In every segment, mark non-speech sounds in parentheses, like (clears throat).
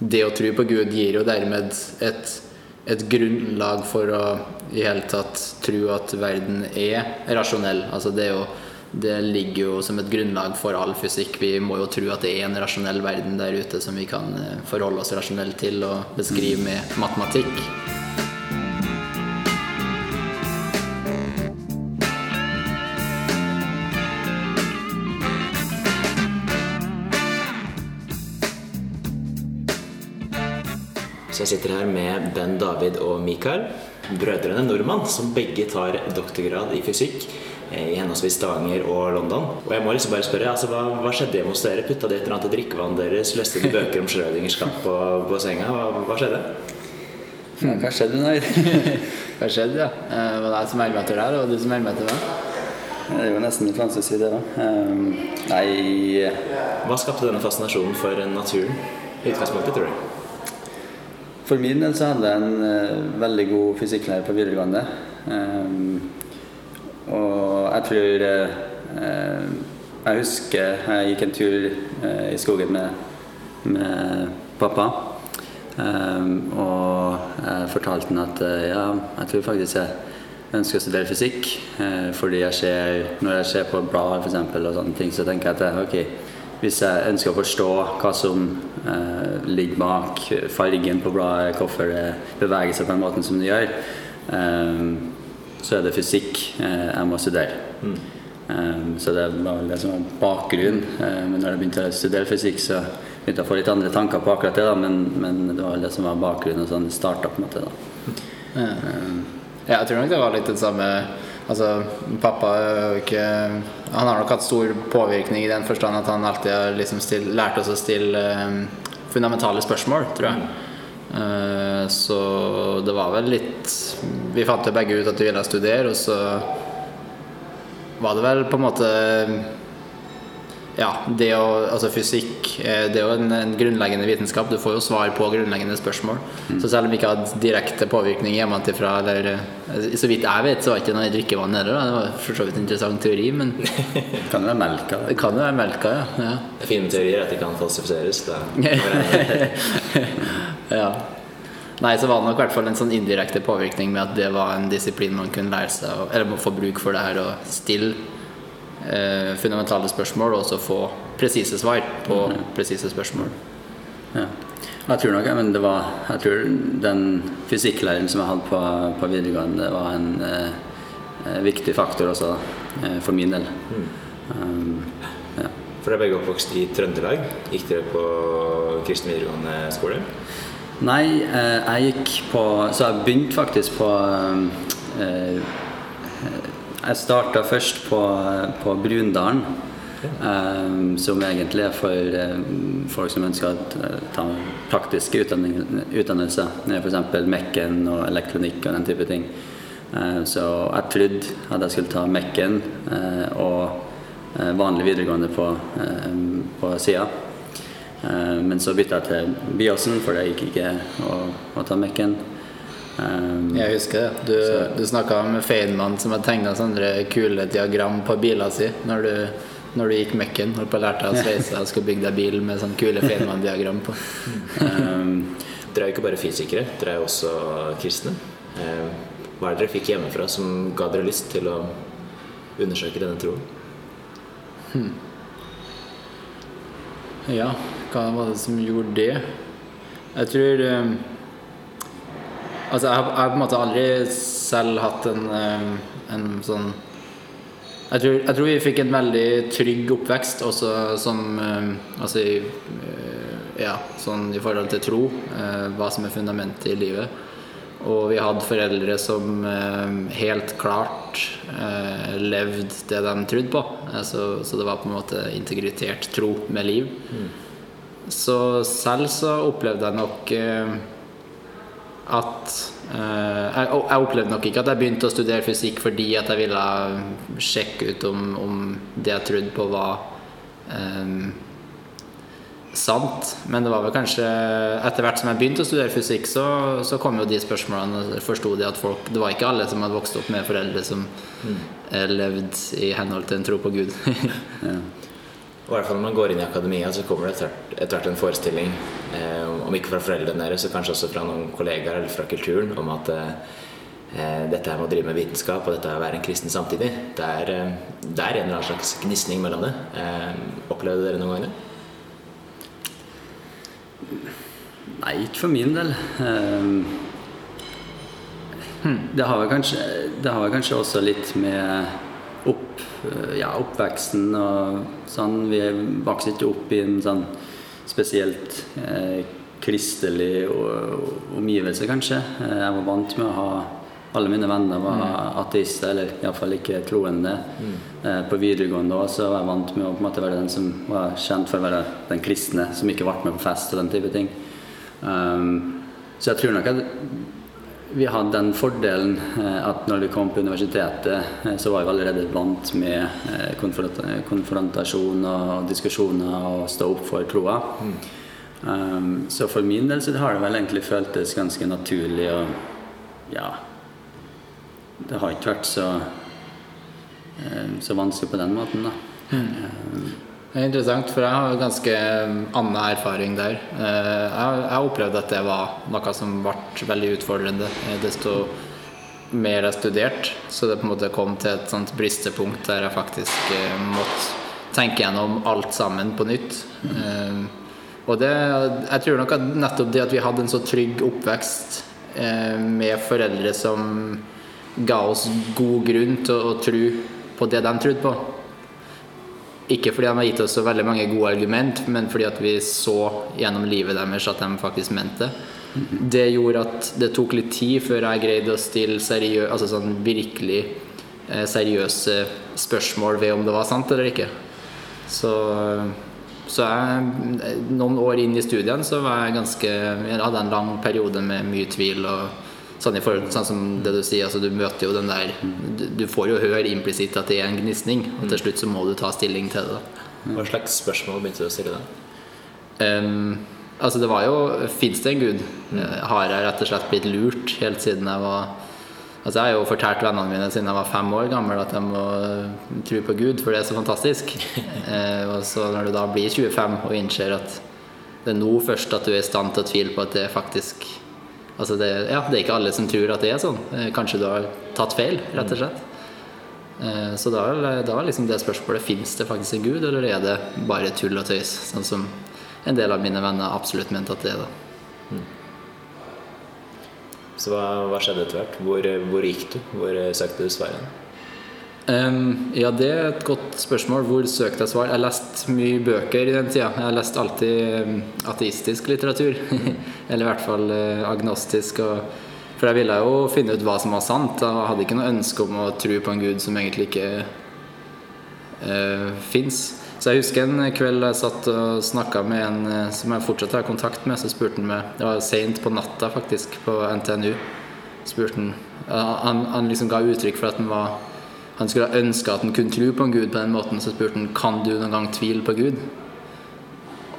det å tro på Gud gir jo dermed et, et grunnlag for å i hele tatt tro at verden er rasjonell. Altså det, jo, det ligger jo som et grunnlag for all fysikk. Vi må jo tro at det er en rasjonell verden der ute som vi kan eh, forholde oss rasjonelt til og beskrive med matematikk. Så jeg sitter her med Ben David og Mikael, brødrene nordmann, som begge tar doktorgrad i fysikk eh, i henholdsvis Stavanger og London. Og jeg må liksom bare spørre, altså, hva, hva skjedde hjemme hos dere? Putta de et eller annet i drikkevann deres? Leste de bøker om Schrødingers katt på, på senga? Hva, hva skjedde? Ja, hva skjedde, nå? (laughs) Hva skjedde, ja? Eh, Det var jeg som meldte meg til deg, og du som meldte meg til meg. Det er jo nesten litt vanskelig å si det, da. Um, nei Hva skapte denne fascinasjonen for naturen i utgangspunktet, tror du? For min del så hadde jeg en eh, veldig god fysikklærer på videregående. Um, og jeg tror eh, Jeg husker jeg gikk en tur eh, i skogen med, med pappa. Um, og jeg fortalte han at eh, ja, jeg tror faktisk jeg ønsker å studere fysikk. eh, fordi jeg ser, når jeg ser på blad for eksempel, og sånne ting, så tenker jeg at eh, ok, hvis jeg ønsker å forstå hva som eh, ligger bak fargen på bladet, hvorfor det beveger seg på den måten som det gjør, eh, så er det fysikk eh, jeg må studere. Eh, så det var det som var bakgrunnen. Eh, men når jeg begynte å studere fysikk, så begynte jeg å få litt andre tanker på akkurat det. Da, men, men det var det som var bakgrunnen, og sånn det starta på en måte. da. Ja, jeg tror nok det var litt det samme Altså, pappa er jo ikke Han har nok hatt stor påvirkning i den forstand at han alltid har liksom still, lært oss å stille eh, fundamentale spørsmål, tror jeg. Eh, så det var vel litt Vi fant jo begge ut at vi ville studere, og så var det vel på en måte ja, det å, altså fysikk eh, det er jo en, en grunnleggende vitenskap. Du får jo svar på grunnleggende spørsmål. Så selv om vi ikke hadde direkte påvirkning hjemmefra, eller eh, så vidt jeg vet, så var det ikke noe i drikkevann heller. Det var for så vidt en interessant teori, men (laughs) Kan jo være melka. det kan jo være melka, ja. ja. Fine teorier at de kan falsifiseres. (laughs) Ja. Nei, så var det nok i hvert fall en sånn indirekte påvirkning med at det var en disiplin man kunne lære seg Eller må få bruk for det her og stille eh, fundamentale spørsmål, og så få presise svar på presise spørsmål. Ja. Jeg tror nok men det var Jeg tror den fysikklæreren som jeg hadde på, på videregående, var en eh, eh, viktig faktor også eh, for min del. Um, ja. For dere er begge oppvokst i Trøndelag. Gikk dere på kristen videregående skole? Nei, eh, jeg gikk på Så jeg begynte faktisk på eh, Jeg starta først på, på Brundalen. Um, som egentlig er for eh, folk som ønsker å ta praktiske utdannelser. F.eks. Mekken og elektronikk og den type ting. Uh, så jeg trodde at jeg skulle ta Mekken uh, og uh, vanlig videregående på, på sida. Men så bytta jeg til Byåsen, for det gikk ikke å, å ta Mekken. Eh, Jeg husker det. Du, du snakka med Feynman som hadde tegna sånne kule diagram på bilen sin når du, når du gikk Mekken. Holdt på å lære deg å (laughs) sveise og skulle bygge deg bil med sånne kule Feynman-diagram på. Dere er jo ikke bare fysikere, dere er jo også kristne. Eh, Hva er det dere fikk hjemmefra som ga dere lyst til å undersøke denne troen? Ja, hva var det som gjorde det? Jeg tror Altså, jeg har, jeg har på en måte aldri selv hatt en, en sånn jeg tror, jeg tror vi fikk en veldig trygg oppvekst, også som Altså i, eh, ja, sånn i forhold til tro, eh, hva som er fundamentet i livet. Og vi hadde foreldre som helt klart eh, levde det de trodde på. Så, så det var på en måte integritert tro med liv. Så selv så opplevde jeg nok at eh, jeg, opplevde nok ikke at jeg begynte å studere fysikk fordi at jeg ville sjekke ut om, om det jeg trodde på, var um, sant. Men det var vel kanskje etter hvert som jeg begynte å studere fysikk, så, så kom jo de spørsmålene. Forsto de at folk Det var ikke alle som hadde vokst opp med foreldre som mm. levde i henhold til en tro på Gud. (laughs) ja. Og i hvert fall når man går inn i akademia, så kommer det etter hvert- en forestilling, eh, om ikke fra foreldrene deres, så kanskje også fra noen kollegaer eller fra kulturen, om at eh, dette her med å drive med vitenskap og dette er å være en kristen samtidig, det er, eh, det er en eller annen slags gnisning mellom det. Eh, opplevde dere noen gang det? Nei, ikke for min del. Um, Det har vel kanskje, kanskje også litt med opp, ja, oppveksten og sånn. Vi vokste ikke opp i en sånn spesielt eh, kristelig omgivelse, kanskje. Eh, Jeg var vant med å ha alle mine venner var ateister, eller iallfall ikke troende. Eh, På videregående også var jeg vant med å måte være den som var kjent for å være den kristne, som ikke ble med på fest og den type ting. Um, så jeg tror nok at vi hadde den fordelen eh, at når vi kom på universitetet, eh, så var vi allerede vant med eh, konfrontasjon og diskusjoner og stå opp for troa. Um, så for min del så har det vel egentlig føltes ganske naturlig og ja Det har ikke vært så, så vanskelig på den måten, da. Det er interessant, for jeg har ganske annen erfaring der. Eh, Jeg har- opplevd at det var noe som ble veldig utfordrende eh, desto mer jeg studerte. Så det på en måte kom til et sånt bristepunkt der jeg faktisk eh, måtte tenke gjennom alt sammen på nytt. Og det, jeg tror nok at nettopp det at vi hadde en så trygg oppvekst med foreldre som ga oss god grunn til å tro på det de trodde på, ikke fordi de har gitt oss så veldig mange gode argument, men fordi at vi så gjennom livet deres at de faktisk mente det. Det gjorde at det tok litt tid før jeg greide å stille seriø altså sånn virkelig eh, seriøse spørsmål ved om det var sant eller ikke. Så, så jeg, noen år inn i studien så var jeg ganske Jeg hadde en lang periode med mye tvil og sånn i forhold sånn som det du sier, altså du møter jo den der Du, du får jo høre implisitt at det er en gnisning, og til slutt så må du ta stilling til det. da. Hva slags spørsmål begynte du å stille da? Um, altså det var jo Fins det en gud? Eh, Har jeg rett og slett blitt lurt helt siden jeg var Altså Jeg har jo fortalt vennene mine siden jeg var fem år gammel at jeg må eh, tro på Gud, for det er så fantastisk. (laughs) eh, og så når du da blir 25 og innser at det er nå først at du er i stand til å tvile på at det faktisk Altså det, ja, det er ikke alle som tror at det er sånn. Eh, Kanskje du har tatt feil, rett og slett. Eh, Så da er liksom det spørsmålet Fins det faktisk en gud, eller er det bare tull og tøys? Sånn som en del av mine venner absolutt mente at det er. da Så hva, hva skjedde etter hvert? Hvor, hvor gikk du? Hvor eh, søkte du svaret? Ehm, ja, det er et godt spørsmål. Hvor søkte jeg svar? Jeg leste mye bøker i den tida. Jeg har lest alltid ateistisk litteratur. (laughs) Eller i hvert fall eh, agnostisk. Og, for jeg ville jo finne ut hva som var sant. Jeg hadde ikke noe ønske om å tro på en gud som egentlig ikke uh, fins. Så jeg husker en kveld jeg satt og snakka med en eh, som jeg fortsatt har kontakt med. Så spurte han meg Det var seint på natta, faktisk, på NTNU. Spurte han Han, han liksom ga uttrykk for at han var han skulle ha ønska at han kunne tro på en gud på den måten. Så spurte han kan du noen gang tvile på Gud.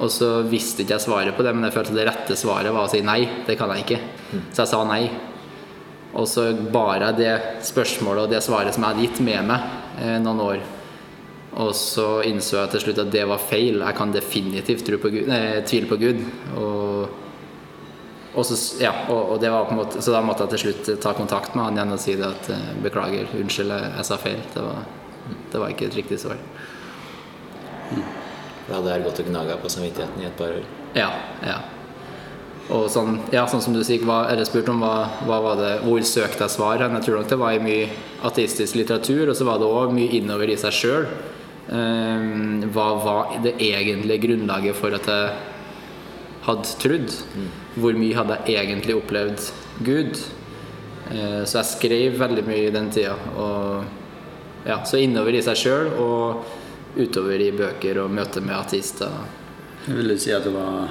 Og så visste ikke jeg svaret på det, men jeg følte det rette svaret var å si nei. Det kan jeg ikke. Så jeg sa nei. Og så bar jeg det spørsmålet og det svaret som jeg hadde gitt med meg eh, noen år. Og så innså jeg til slutt at det var feil. Jeg kan definitivt tvile på Gud. Og, og så, ja, og, og det var på en måte, så da måtte jeg til slutt ta kontakt med han igjen og si det at eh, beklager, unnskyld, jeg, jeg sa feil. Det var, det var ikke et riktig svar. Da hadde jeg gått og gnaga på samvittigheten i et par år. Ja, ja. Og sånn, ja, sånn som du sier, hva, eller spurte om hva, hva var det, hvor søkte jeg svar hen? Jeg tror nok det var i mye ateistisk litteratur, og så var det òg mye innover i seg sjøl. hva var det egentlige grunnlaget for at jeg hadde trodd? Hvor mye hadde jeg egentlig opplevd Gud? Eh, så jeg skrev veldig mye i den tida. Og, ja, så innover i seg sjøl og utover i bøker og møter med ateister. Vil du si at det var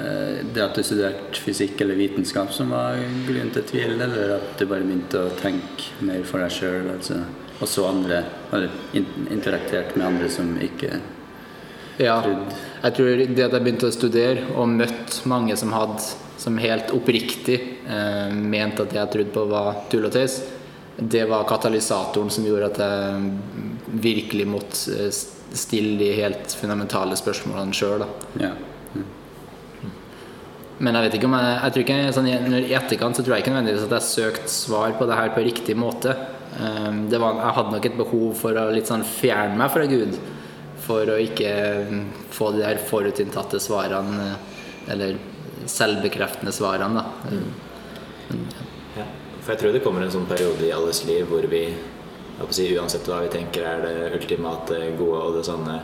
eh, det at du studerte fysikk eller vitenskap som var grunn til tvil, eller at du bare begynte å tenke mer for deg sjøl? Altså, og så andre Eller in- interaktert med andre som ikke Ja, jeg tror det at jeg begynte å studere og møtte mange som hadde som helt oppriktig eh, mente at det jeg trodde på var tull og tøys, det var katalysatoren som gjorde at jeg virkelig måtte eh, stille de helt fundamentale spørsmålene sjøl. Ja. Men jeg vet ikke om jeg, jeg tror ikke, sånn, i- etterkant så tror jeg ikke nødvendigvis at jeg søkte svar på det her på riktig måte. Um, det var, jeg hadde nok et behov for å litt sånn fjerne meg fra Gud. For å ikke um, få de her forutinntatte svarene, eh, eller selvbekreftende svarene, da. Ja. For jeg tror det kommer en sånn periode i alles liv hvor vi si, uansett hva vi tenker er det ultimate gode og det sånne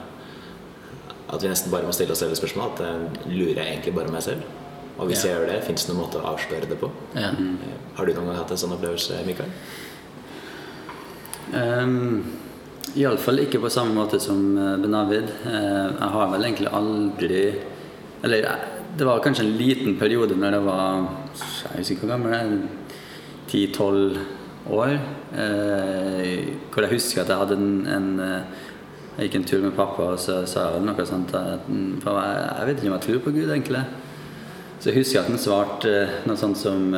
At vi nesten bare må stille oss selv spørsmål. At jeg lurer jeg egentlig bare meg selv? Og hvis Ja. jeg gjør det, fins det noen måte å avsløre det på? Ja. Eh, Har du noen gang hatt en sånn opplevelse, Mikael? Um, Iallfall ikke på samme måte som eh, Benavid. Eh, jeg har vel egentlig aldri Eller eh, det var kanskje en liten periode når jeg var Jeg husker ikke hvor gammel jeg er. 10-12 år. Hvor jeg husker at jeg hadde en, en Jeg gikk en tur med pappa, og så sa jeg noe sånt at mm, jeg, vet ikke om jeg tror på Gud, egentlig. Så jeg husker at han svarte noe sånt som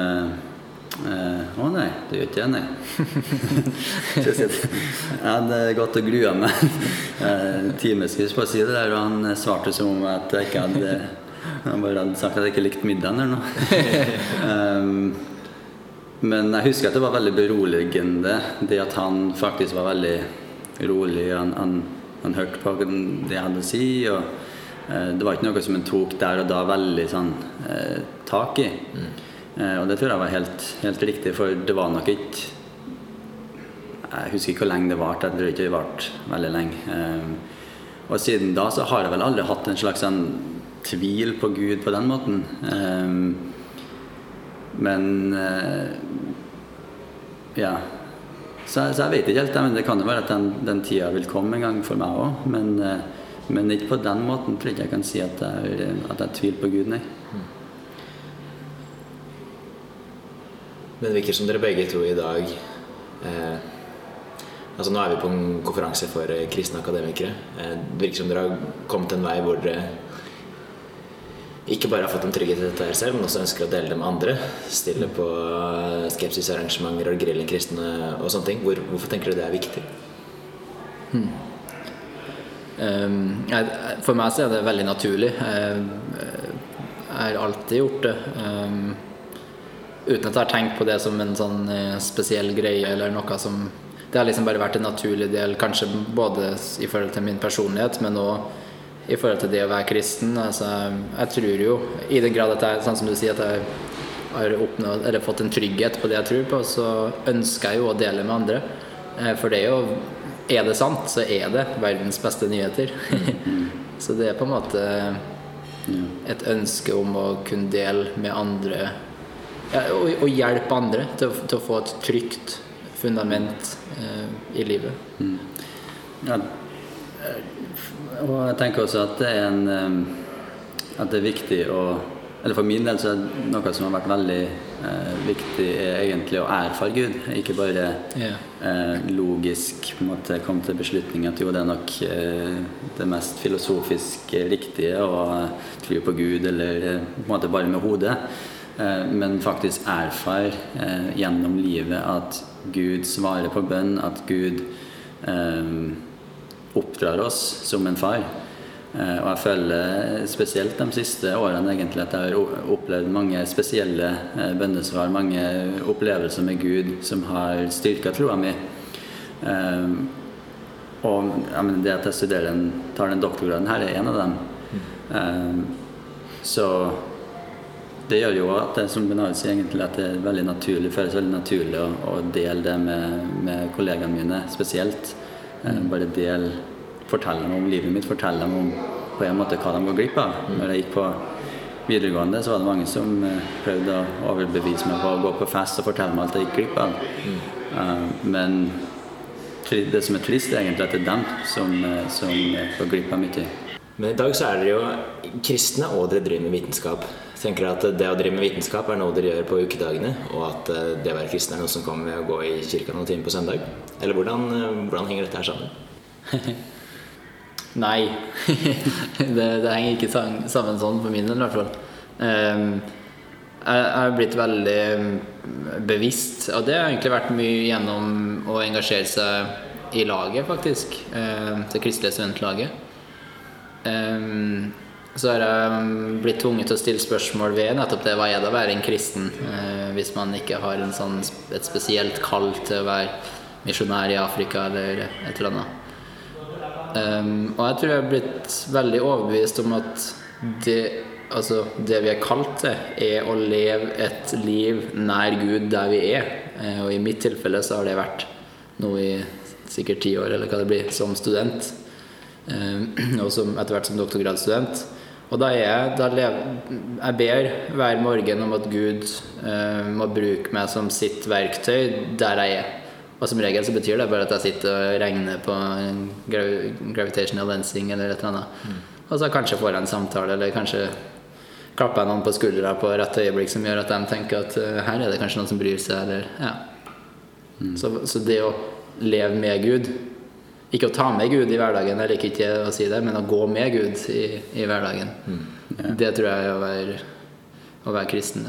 eh, eh, Å nei, det gjør ikke (laughs) (laughs) det, nei. Jeg jeg hadde gått og grua meg (laughs) eh, timevis på å si det der, og han svarte som om at jeg ikke hadde Han bare hadde sagt at jeg ikke likte middagen eller noe. um, men jeg husker at det var veldig beroligende, det at han faktisk var veldig rolig. Han, han, han hørte på det jeg hadde å si. og uh, Det var ikke noe som han tok der og da veldig sånn uh, tak i. Eh, og det tror jeg var helt, helt riktig, for det var nok ikke Jeg husker ikke hvor lenge det varte. Jeg tror ikke det varte veldig lenge. Eh, og siden da så har jeg vel aldri hatt en slags en tvil på Gud på den måten. Eh, men eh, Ja. Så, så jeg vet ikke helt. Men det kan jo være at den, den tida vil komme en gang for meg òg. Men, eh, men ikke på den måten tror jeg ikke jeg kan si at jeg, at jeg tviler på Gud, nei. Men det virker som dere begge to i dag eh, Altså Nå er vi på en konferanse for eh, kristne akademikere. Eh, det virker som dere har kommet en vei hvor dere ikke bare har fått en trygghet i dette her selv, men også ønsker å dele det med andre. Stille på eh, skepsisarrangementer og grille kristne og sånne ting. Hvor, hvorfor tenker du det er viktig? Um, for meg så er det veldig naturlig. Jeg, jeg har alltid gjort det. Um, uten at jeg har tenkt på det som en sånn eh, spesiell greie eller noe som Det har liksom bare vært en naturlig del, kanskje både i forhold til min personlighet, men òg i forhold til det å være kristen. Altså, jeg tror jo, i den grad at jeg, sånn som du sier, at jeg har oppnådd, eller fått en trygghet på det jeg tror på, så ønsker jeg jo å dele med andre. Eh, For det er jo Er det sant, så er det verdens beste nyheter. (laughs) så det er på en måte et ønske om å kunne dele med andre ja, og, og hjelpe andre til, til å få et trygt fundament eh, i livet. Ja, eh, og jeg tenker også at det er en eh, At det er viktig å Eller for min del så er det noe som har vært veldig eh, viktig, er egentlig å erfare Gud. Ikke bare yeah. eh, logisk måte komme til beslutning at jo, det er nok eh, det mest filosofisk riktige å tro på Gud, eller eh, på en måte bare med hodet. Eh, men faktisk erfare eh, gjennom livet at Gud svarer på bønn, at Gud eh, oppdrar oss som en far. Eh, og jeg føler spesielt de siste årene egentlig at jeg har opplevd mange spesielle bønnesvar, mange opplevelser med Gud som har styrka troa mi. Og ja, men det at jeg studerer tar den doktorgraden her, er en av dem. Eh, så det gjør jo at det som Benaud sier, egentlig at det er veldig naturlig, føles veldig naturlig å, å dele det med, med kollegaene mine spesielt. Eh, bare del, fortelle dem om livet mitt, fortelle dem om på en måte hva de går glipp av. Når jeg gikk på videregående, så var det mange som eh, prøvde å overbevise meg på å gå på fest og fortelle meg alt jeg gikk glipp av. Uh, men det som er trist, er egentlig at det er dem som, eh, som går glipp av mye. Men i dag så er dere jo kristne, og dere driver med vitenskap. Jeg dere at Det å drive med vitenskap er noe dere gjør på ukedagene, og at eh, det å være kristen er noe som kommer ved å gå i kirka noen timer på søndag? Eller hvordan, eh, hvordan henger dette her sammen? (laughs) Nei. (laughs) det, det henger ikke sammen sånn for min del, i hvert fall. Um, jeg har blitt veldig mm, bevisst, og det har egentlig vært mye gjennom å engasjere seg i laget, faktisk. Eh, det kristelige studentlaget. Eh, så har jeg blitt tvunget til å stille spørsmål ved nettopp det hva er det å være en kristen eh, hvis man ikke har sånn, et spesielt kall til å være misjonær i Afrika eller et eller annet. Um, og jeg tror jeg har blitt veldig overbevist om at det, altså, det vi er kalt til, er å leve et liv nær Gud der vi er. Uh, og i mitt tilfelle så har det vært noe i sikkert ti år, eller hva det blir, som student. Um, (clears throat) og som, etter hvert som doktorgradsstudent. Og da er jeg da lever, Jeg ber hver morgen om at Gud eh, må bruke meg som sitt verktøy der jeg er. Og som regel så betyr det bare at jeg sitter og regner på gravitational lensing eller et eller annet. Mm. Og så kanskje får jeg en samtale, eller kanskje klapper jeg noen på skuldra på rett øyeblikk som gjør at de tenker at uh, her er det kanskje noen som bryr seg, eller ja. Mm. Så, så, det å leve med Gud Ikke å ta med Gud i hverdagen, jeg liker ikke å si det, men å gå med Gud i, i hverdagen. Mm. Ja. Det tror jeg er å være, å være kristen.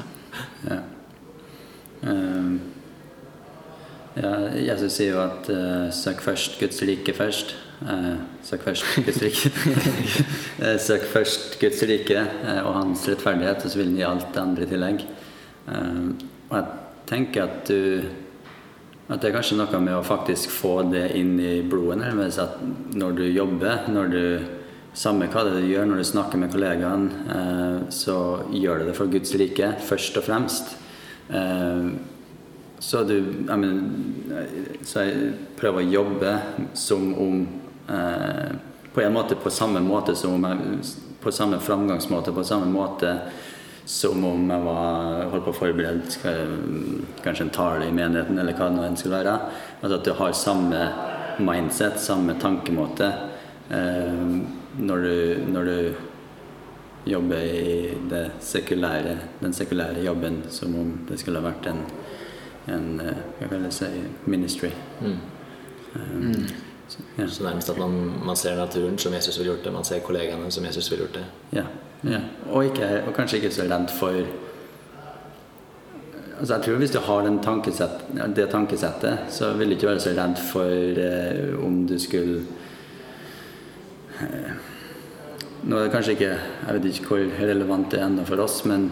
Ja. Um. Ja, Jesus sier jo at uh, 'søk først Guds rike først'. Uh, søk først Guds rike. uh, (laughs) søk først Guds rike og hans rettferdighet, og så vil han gi alt det andre i tillegg. og jeg tenker at du at det er kanskje noe med å faktisk få det inn i blodet. Nærmest at når du jobber, når du samme hva det du gjør når du snakker med kollegaene, så gjør du det for Guds rike først og fremst. Så, du, jeg mener, så jeg prøver å jobbe som om eh, På en måte på samme måte som om jeg, På samme framgangsmåte, på samme måte som om jeg var, holdt på å forberede kanskje en tale i menigheten, eller hva det nå skulle være. Altså at du har samme mindset, samme tankemåte eh, når, du, når du jobber i sekulære, den sekulære jobben som om det skulle ha vært en en eh, hva kan jeg si, ministry. Mm. Um, mm. Så, ja. så, nærmest at man, man, ser naturen som Jesus ville gjort det, man ser kollegaene som Jesus ville gjort det. Ja, ja. Og, ikke, og, kanskje ikke så redd for Altså jeg tror Hvis du har tankesett, det tankesettet, så vil du ikke være så redd for eh, om du skulle eh, Nå er det kanskje ikke Jeg vet ikke hvor relevant det er ennå for oss, men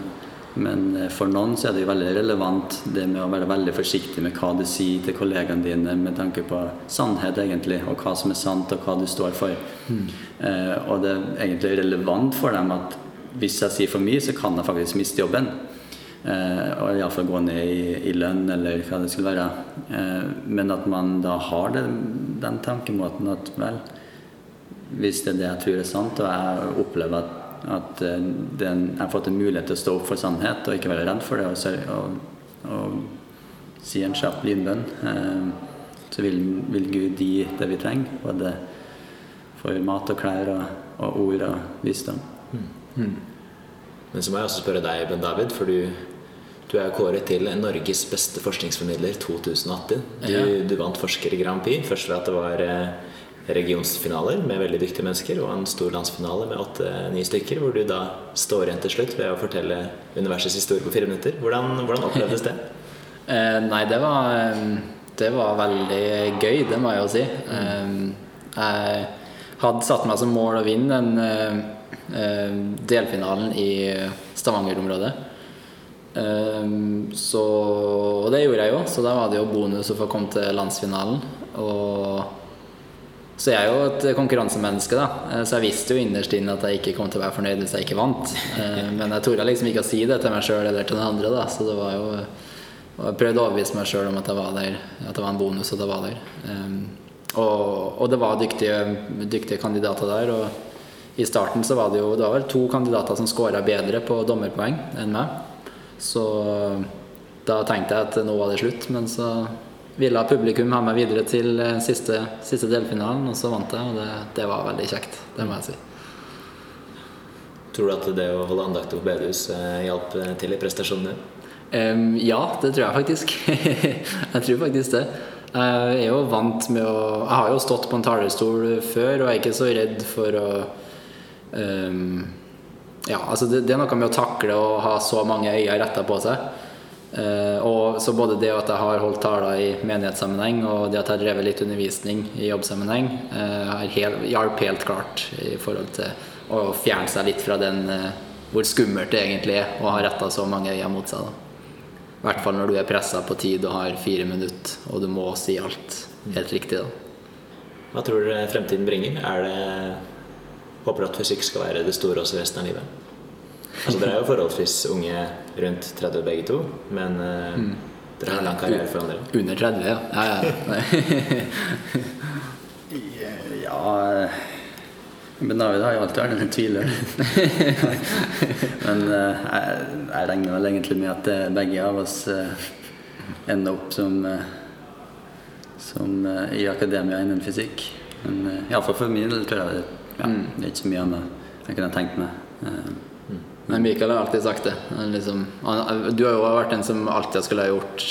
men eh, for noen så er det jo veldig relevant det med å være veldig forsiktig med hva du sier til kollegaene dine med tanke på sannhet, egentlig, og hva som er sant, og hva du står for. Mm. Eh, og det er egentlig relevant for dem at hvis jeg sier for mye, så kan jeg faktisk miste jobben. Eh, og iallfall gå ned i, i, lønn, eller hva det skulle være. Eh, men at man da har det, den tankemåten at vel, hvis det er det jeg tror er sant, og jeg opplever at at eh, den, jeg har fått en mulighet til å stå opp for sannhet og ikke være redd for det. Og, og, og si en kjapp lynbønn. Eh, så vil, vil, Gud gi det vi trenger. Både for mat og klær og, og ord og visdom. Mm. Mm. Men så må jeg også spørre deg, Ben David, for du, du er kåret til Norges beste forskningsformidler 2018. Du, ja. du vant Forsker Grand Prix. Først ved at det var eh, regionsfinaler med veldig dyktige mennesker og en stor landsfinale med åtte-ni stykker, hvor du da står igjen til slutt ved å fortelle universets historie på fire minutter. Hvordan, hvordan opplevdes det? (laughs) eh, nei, det var, eh, det var veldig gøy, det må jeg jo si. Eh, jeg hadde satt meg som mål å vinne den eh, eh, delfinalen i Stavanger-området. Så, og det gjorde jeg jo, så da var det jo bonus å få komme til landsfinalen. Og så jeg er jo et konkurransemenneske, da. Eh, så jeg visste jo innerst inne at jeg ikke kom til å være fornøyd hvis jeg ikke vant. Eh, (laughs) men jeg torde liksom ikke å si det til meg sjøl eller til den andre, da. Så det var jo Jeg prøvde å overbevise meg sjøl om at jeg var der, at det var en bonus at jeg var der. Og, og det var dyktige, dyktige, kandidater der. Og i starten så var det jo det var vel to kandidater som scora bedre på dommerpoeng enn meg. Så da tenkte jeg at nå var det slutt, men så ville publikum ha meg videre til eh, siste, siste delfinalen, og så vant jeg, og det, det, var veldig kjekt. Det må jeg si. Tror du at det å holde andakter på bedehus eh, hjalp eh, til i prestasjonene? Um, ja, det tror jeg faktisk. (laughs) jeg tror faktisk det. Jeg er jo vant med å Jeg har jo stått på en talerstol før, og jeg er ikke så redd for å um, Ja, altså det, det, er noe med å takle å ha så mange øyne retta på seg. Eh, og så både det at jeg har holdt taler i menighetssammenheng, og det at jeg har drevet litt undervisning i jobbsammenheng, eh, helt, hjalp helt klart i forhold til å fjerne seg litt fra den eh, hvor skummelt det egentlig er å ha retta så mange øyne mot seg. I hvert fall når du er pressa på tid og har fire minutter, og du må si alt helt riktig. da. Hva tror dere fremtiden bringer? Er det Håper du at fysikk skal være det store også resten av livet? Altså Dere er jo forholdsvis unge, rundt 30 begge to, men uh, mm. dere har lang karriere foran dere. Under 30, ja. Ja, ja. (laughs) ja men David har jo alltid vært en tviler. (laughs) men uh, jeg, jeg, regner vel egentlig med at uh, begge av oss ender opp som, som i akademia innen fysikk. Men uh, iallfall for min del tror jeg det, ja, mm. det er ikke så mye annet jeg kunne tenkt meg. Men Mikael har alltid sagt det. Liksom, du har jo vært den som alltid skulle ha gjort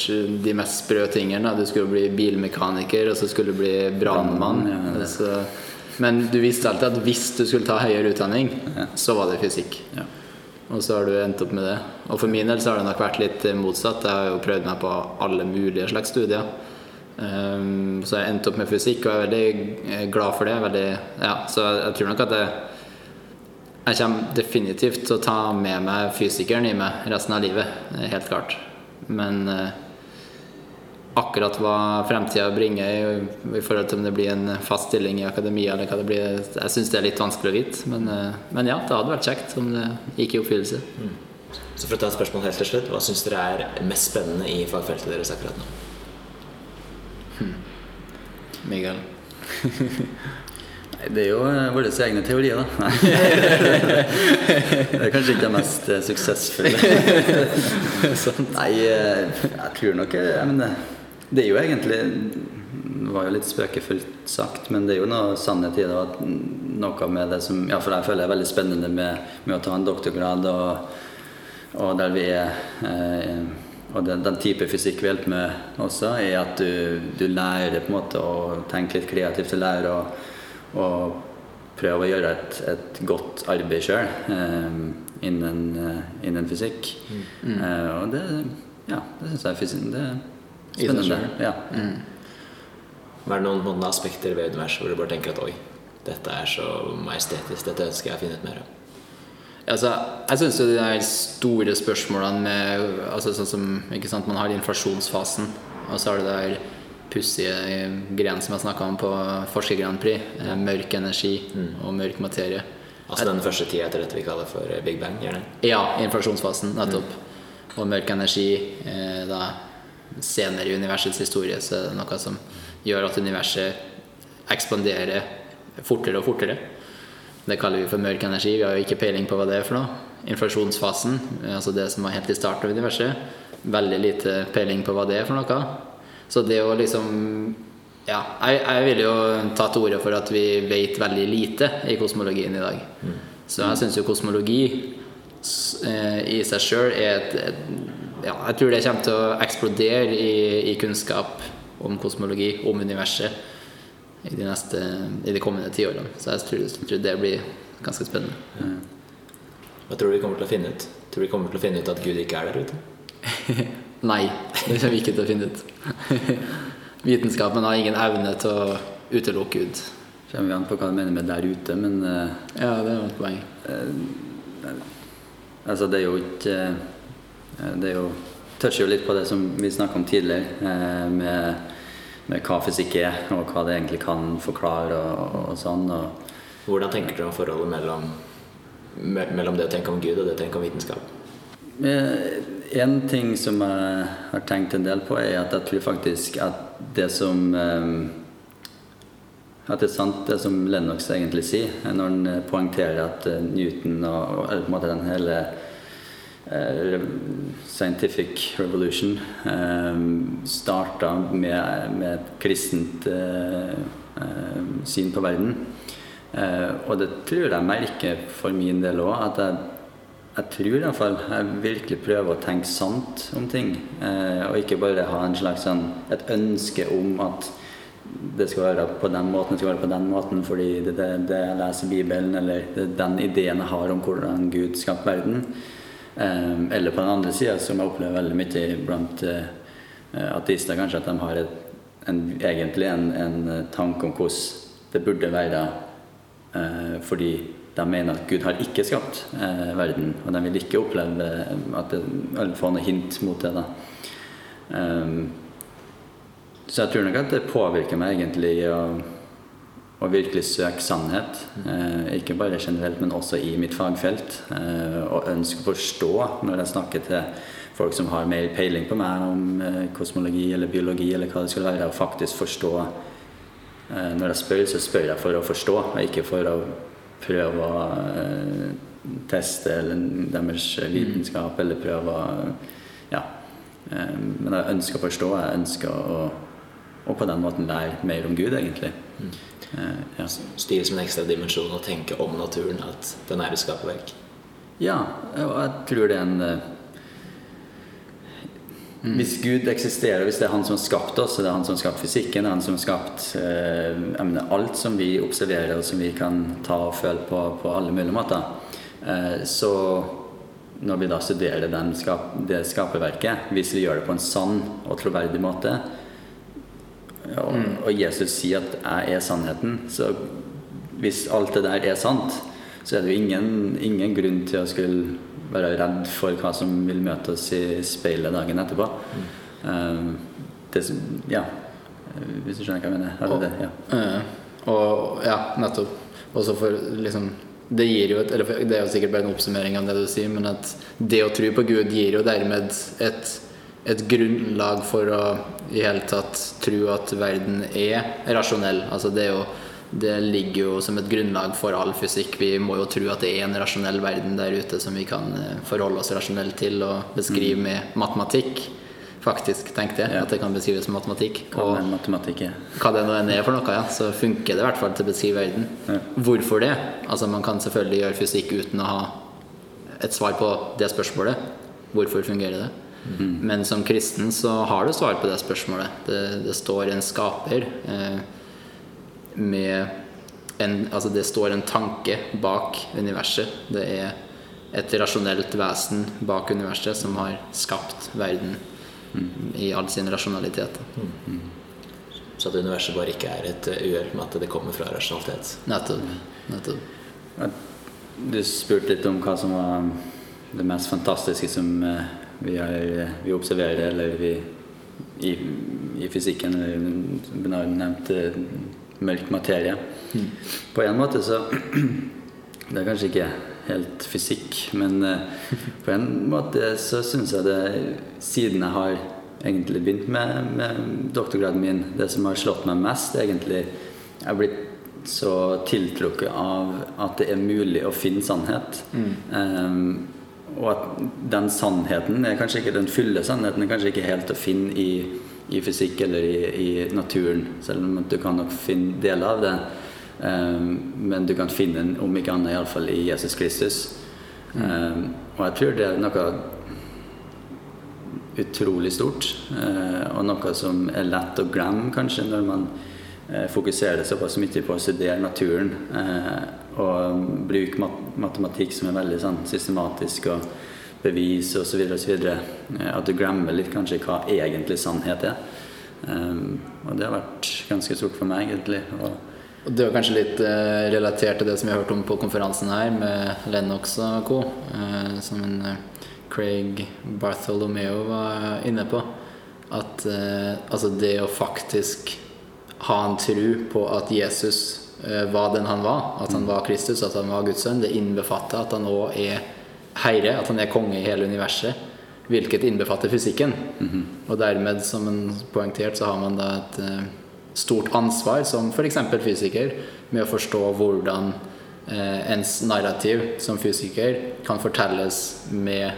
de mest sprø tingene. Du skulle bli bilmekaniker, og så skulle du bli brannmann. Ja, men du visste alltid at hvis du skulle ta høyere utdanning, så var det fysikk. Ja. Og så har du endt opp med det. Og for min del så har det nok vært litt motsatt. Jeg har jo prøvd meg på alle mulige slags studier. Um, så jeg endte opp med fysikk og er veldig glad for det. Veldig, ja, så jeg tror nok at det jeg kommer definitivt til å ta med meg fysikeren i meg resten av livet. Helt klart. Men eh, akkurat hva fremtida bringer i, forhold til om det blir en fast stilling i akademia eller hva det blir, jeg syns det er litt vanskelig å vite. Men, eh, men, ja, det hadde vært kjekt om det gikk i oppfyllelse. Mm. Så for å ta et spørsmål helt til slutt, Hva syns dere er mest spennende i fagfeltet deres akkurat nå? Hmm. Miguel. (laughs) Det er jo eh, våre egne teorier, da. det er kanskje ikke det mest eh, suksessfulle. (laughs) Nei, eh, jeg tror nok jeg mener, Det er jo egentlig Det var jo litt spøkefullt sagt, men det er jo noe sannhet i det. At noe med det som ja, for jeg føler er veldig spennende med, med å ta en doktorgrad, og, og der vi er og den, den, type fysikk vi hjelper med også, er at du, du lærer på en måte å tenke litt kreativt. Du lærer å og prøve å gjøre et, et godt arbeid sjøl eh, innen, eh, innen, fysikk. Mm. Eh, og det, ja, det syns jeg er det er spennende. Ja. Mm. Er det noen, noen, aspekter ved universet hvor du bare tenker at oi, dette er så majestetisk, dette ønsker jeg å finne ut mer om? Altså, jeg syns de der store spørsmålene med altså, Sånn som sant, man har inflasjonsfasen, og så har du det der pussige gren som jeg snakka om på Forsker Grand Prix. Ja. Eh, mørk energi mm. og mørk materie. Altså den første tida etter dette vi kaller for eh, Big Bang? Gjerne. Ja, inflasjonsfasen, nettopp. Mm. Og mørk energi eh, da senere i universets historie så er det noe som gjør at universet ekspanderer fortere og fortere. Det kaller vi for mørk energi. Vi har jo ikke peiling på hva det er for noe. Inflasjonsfasen, altså det som var helt i starten av universet, veldig lite peiling på hva det er for noe. Så det å liksom Ja, jeg, jeg vil jo ta til orde for at vi vet veldig lite i kosmologien i dag. Mm. Så jeg syns jo kosmologi eh, i seg sjøl er et, et, Ja, jeg tror det kommer til å eksplodere i, i kunnskap om kosmologi, om universet, i de, neste, i de kommende tiårene. Så jeg tror, jeg tror, det blir ganske spennende. Mm. Hva tror du vi kommer til å finne ut? Tror du vi kommer til å finne ut at Gud ikke er der ute? (laughs) Nei, det kommer vi ikke til å finne ut. (laughs) Vitenskapen har ingen evne til å utelukke Gud. Kommer vi an på hva du mener med 'der ute', men uh, Ja, det er et poeng. Uh, altså, det er jo ikke uh, Det er jo toucher jo litt på det som vi snakka om tidligere, med, med, hva fysikk er, og hva det egentlig kan forklare og, og sånn. Og, Hvordan tenker du om forholdet mellom, mellom det å tenke om Gud og det å tenke om vitenskap? En ting som jeg har tenkt en del på, er at jeg tror faktisk at det som eh, At det er sant, det som Lennox egentlig sier, når han eh, poengterer at eh, Newton og, eller på en måte den hele scientific revolution starta med, med et kristent syn på verden. og det tror jeg merker for min del òg, at jeg jeg tror iallfall jeg virkelig prøver å tenke sant om ting. Eh, og ikke bare ha en slags sånn, et ønske om at det skal være på den måten, det skal være på den måten fordi det det, det jeg leser Bibelen, eller det den ideen jeg har om hvordan Gud skapte verden. Eh, eller på den andre sida, som jeg opplever veldig mye blant eh, ateister, kanskje, at de har et, en, egentlig en, en tanke om hvordan det burde være eh, fordi de mener at Gud har ikke skapt eh, verden, og de vil ikke oppleve at det, eller få noe hint mot det. da. Um, så jeg tror nok at det påvirker meg egentlig å, å virkelig søke sannhet. Eh, ikke bare generelt, men også i mitt fagfelt. Eh, og ønske å forstå når jeg snakker til folk som har mer peiling på meg om eh, kosmologi eller biologi eller hva det skal være, og faktisk forstå. Eh, når jeg spør, så spør jeg for å forstå, og ikke for å prøve å eh, teste eller deres vitenskap, eller prøve å Ja. Eh, men jeg ønsker å forstå. Jeg ønsker å og på den måten lære mer om Gud, egentlig. Mm. Eh, ja. Styre som en ekstra dimensjon og tenke om naturen, at den er et skaperverk. Ja, og jeg tror det er en mm. Hvis Gud eksisterer, hvis det er Han som har skapt oss, og det er Han som har skapt fysikken, det er Han som har skapt eh, mener, alt som vi observerer og som vi kan ta og føle på på alle mulige måter, eh, så når vi da studerer skap, det skaperverket, hvis vi gjør det på en sann og troverdig måte, og, mm. og, Jesus sier at 'jeg er sannheten'. Så hvis alt det der er sant, så er det jo ingen, ingen grunn til å skulle være redd for hva som vil møte oss i speilet dagen etterpå. Mm. Uh, det, ja, hvis du skjønner hva jeg mener. Og, det, ja. Uh, og ja, nettopp. Også for liksom det gir jo et, eller det er jo sikkert bare en oppsummering av det du sier, men at det å tro på Gud gir jo dermed et et grunnlag for å i hele tatt tro at verden er rasjonell. Altså det, jo, det, ligger jo som et grunnlag for all fysikk. Vi må jo tro at det er en rasjonell verden der ute som vi kan eh, forholde oss rasjonelt til og beskrive mm. med matematikk. Faktisk, tenkte jeg. Ja. At det kan beskrives som matematikk. Og matematikk er. hva det nå enn er for noe, ja, så funker det i hvert fall til å beskrive verden. Ja. Hvorfor det? Altså Man kan selvfølgelig gjøre fysikk uten å ha et svar på det spørsmålet. Hvorfor fungerer det? Mm. Men som kristen så har du svar på det spørsmålet. Det, det står en skaper eh, med en, Altså det står en tanke bak universet. Det er et rasjonelt vesen bak universet som har skapt verden mm. i all sin rasjonalitet. Mm. Så at universet bare ikke er et uhell, men at det kommer fra rasjonalitet. Nettopp. Nettopp. Du spurte litt om hva som var det mest fantastiske som eh, vi, er, vi observerer, eller vi i, i fysikken eller nevnt mørk materie. Mm. På en måte så (clears throat) Det er kanskje ikke helt fysikk, men uh, (laughs) på en måte så syns jeg det Siden jeg har egentlig begynt med, med, doktorgraden min, det som har slått meg mest, egentlig Jeg har blitt så tiltrukket av at det er mulig å finne sannhet. Mm. Um, og at den sannheten er kanskje ikke den fulle sannheten er kanskje ikke helt å finne i, i fysikk eller i, i, naturen, selv om du kan nok finne deler av det. Um, men du kan finne den, om ikke annet, iallfall i Jesus Kristus. Um, og jeg tror det er noe utrolig stort, uh, og noe som er lett å glemme, kanskje, når man uh, fokuserer såpass mye på å studere naturen. Uh, og bruke mat matematikk som er veldig sånn, systematisk og bevis osv. Eh, at du glemmer litt kanskje hva egentlig sannhet er. Um, og det har vært ganske stort for meg, egentlig. Og, det var kanskje litt uh, relatert til det som vi har hørt om på konferansen her, med Lennox og co., uh, som en, uh, Craig Bartholomeo var inne på. At altså det å faktisk ha en tro på at Jesus var den han var, at han var Kristus, at han var Guds sønn. Det innbefatter at han òg er herre, at han er konge i hele universet. Hvilket innbefatter fysikken. Mm -hmm. Og dermed, som en poengtert, så har man da et uh, stort ansvar som f.eks. fysiker med å forstå hvordan uh, ens narrativ som fysiker kan fortelles med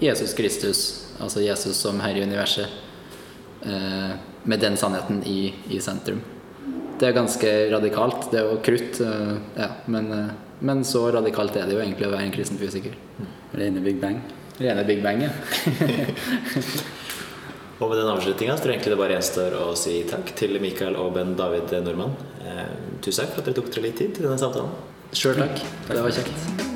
Jesus Kristus, altså Jesus som herre i universet, uh, med den sannheten i, i sentrum det er ganske radikalt. Det er jo krutt, eh, ja, men, eh, men, så radikalt er det jo egentlig å være en kristen fysiker. Rene Big Bang. Rene Big Bang, ja. (laughs) og med den avslutninga tror jeg egentlig det bare gjenstår å si takk til Mikael og Ben David Nordmann. Eh, tusen takk for at dere tok dere litt tid til denne samtalen. Sjøl takk. Det var kjekt.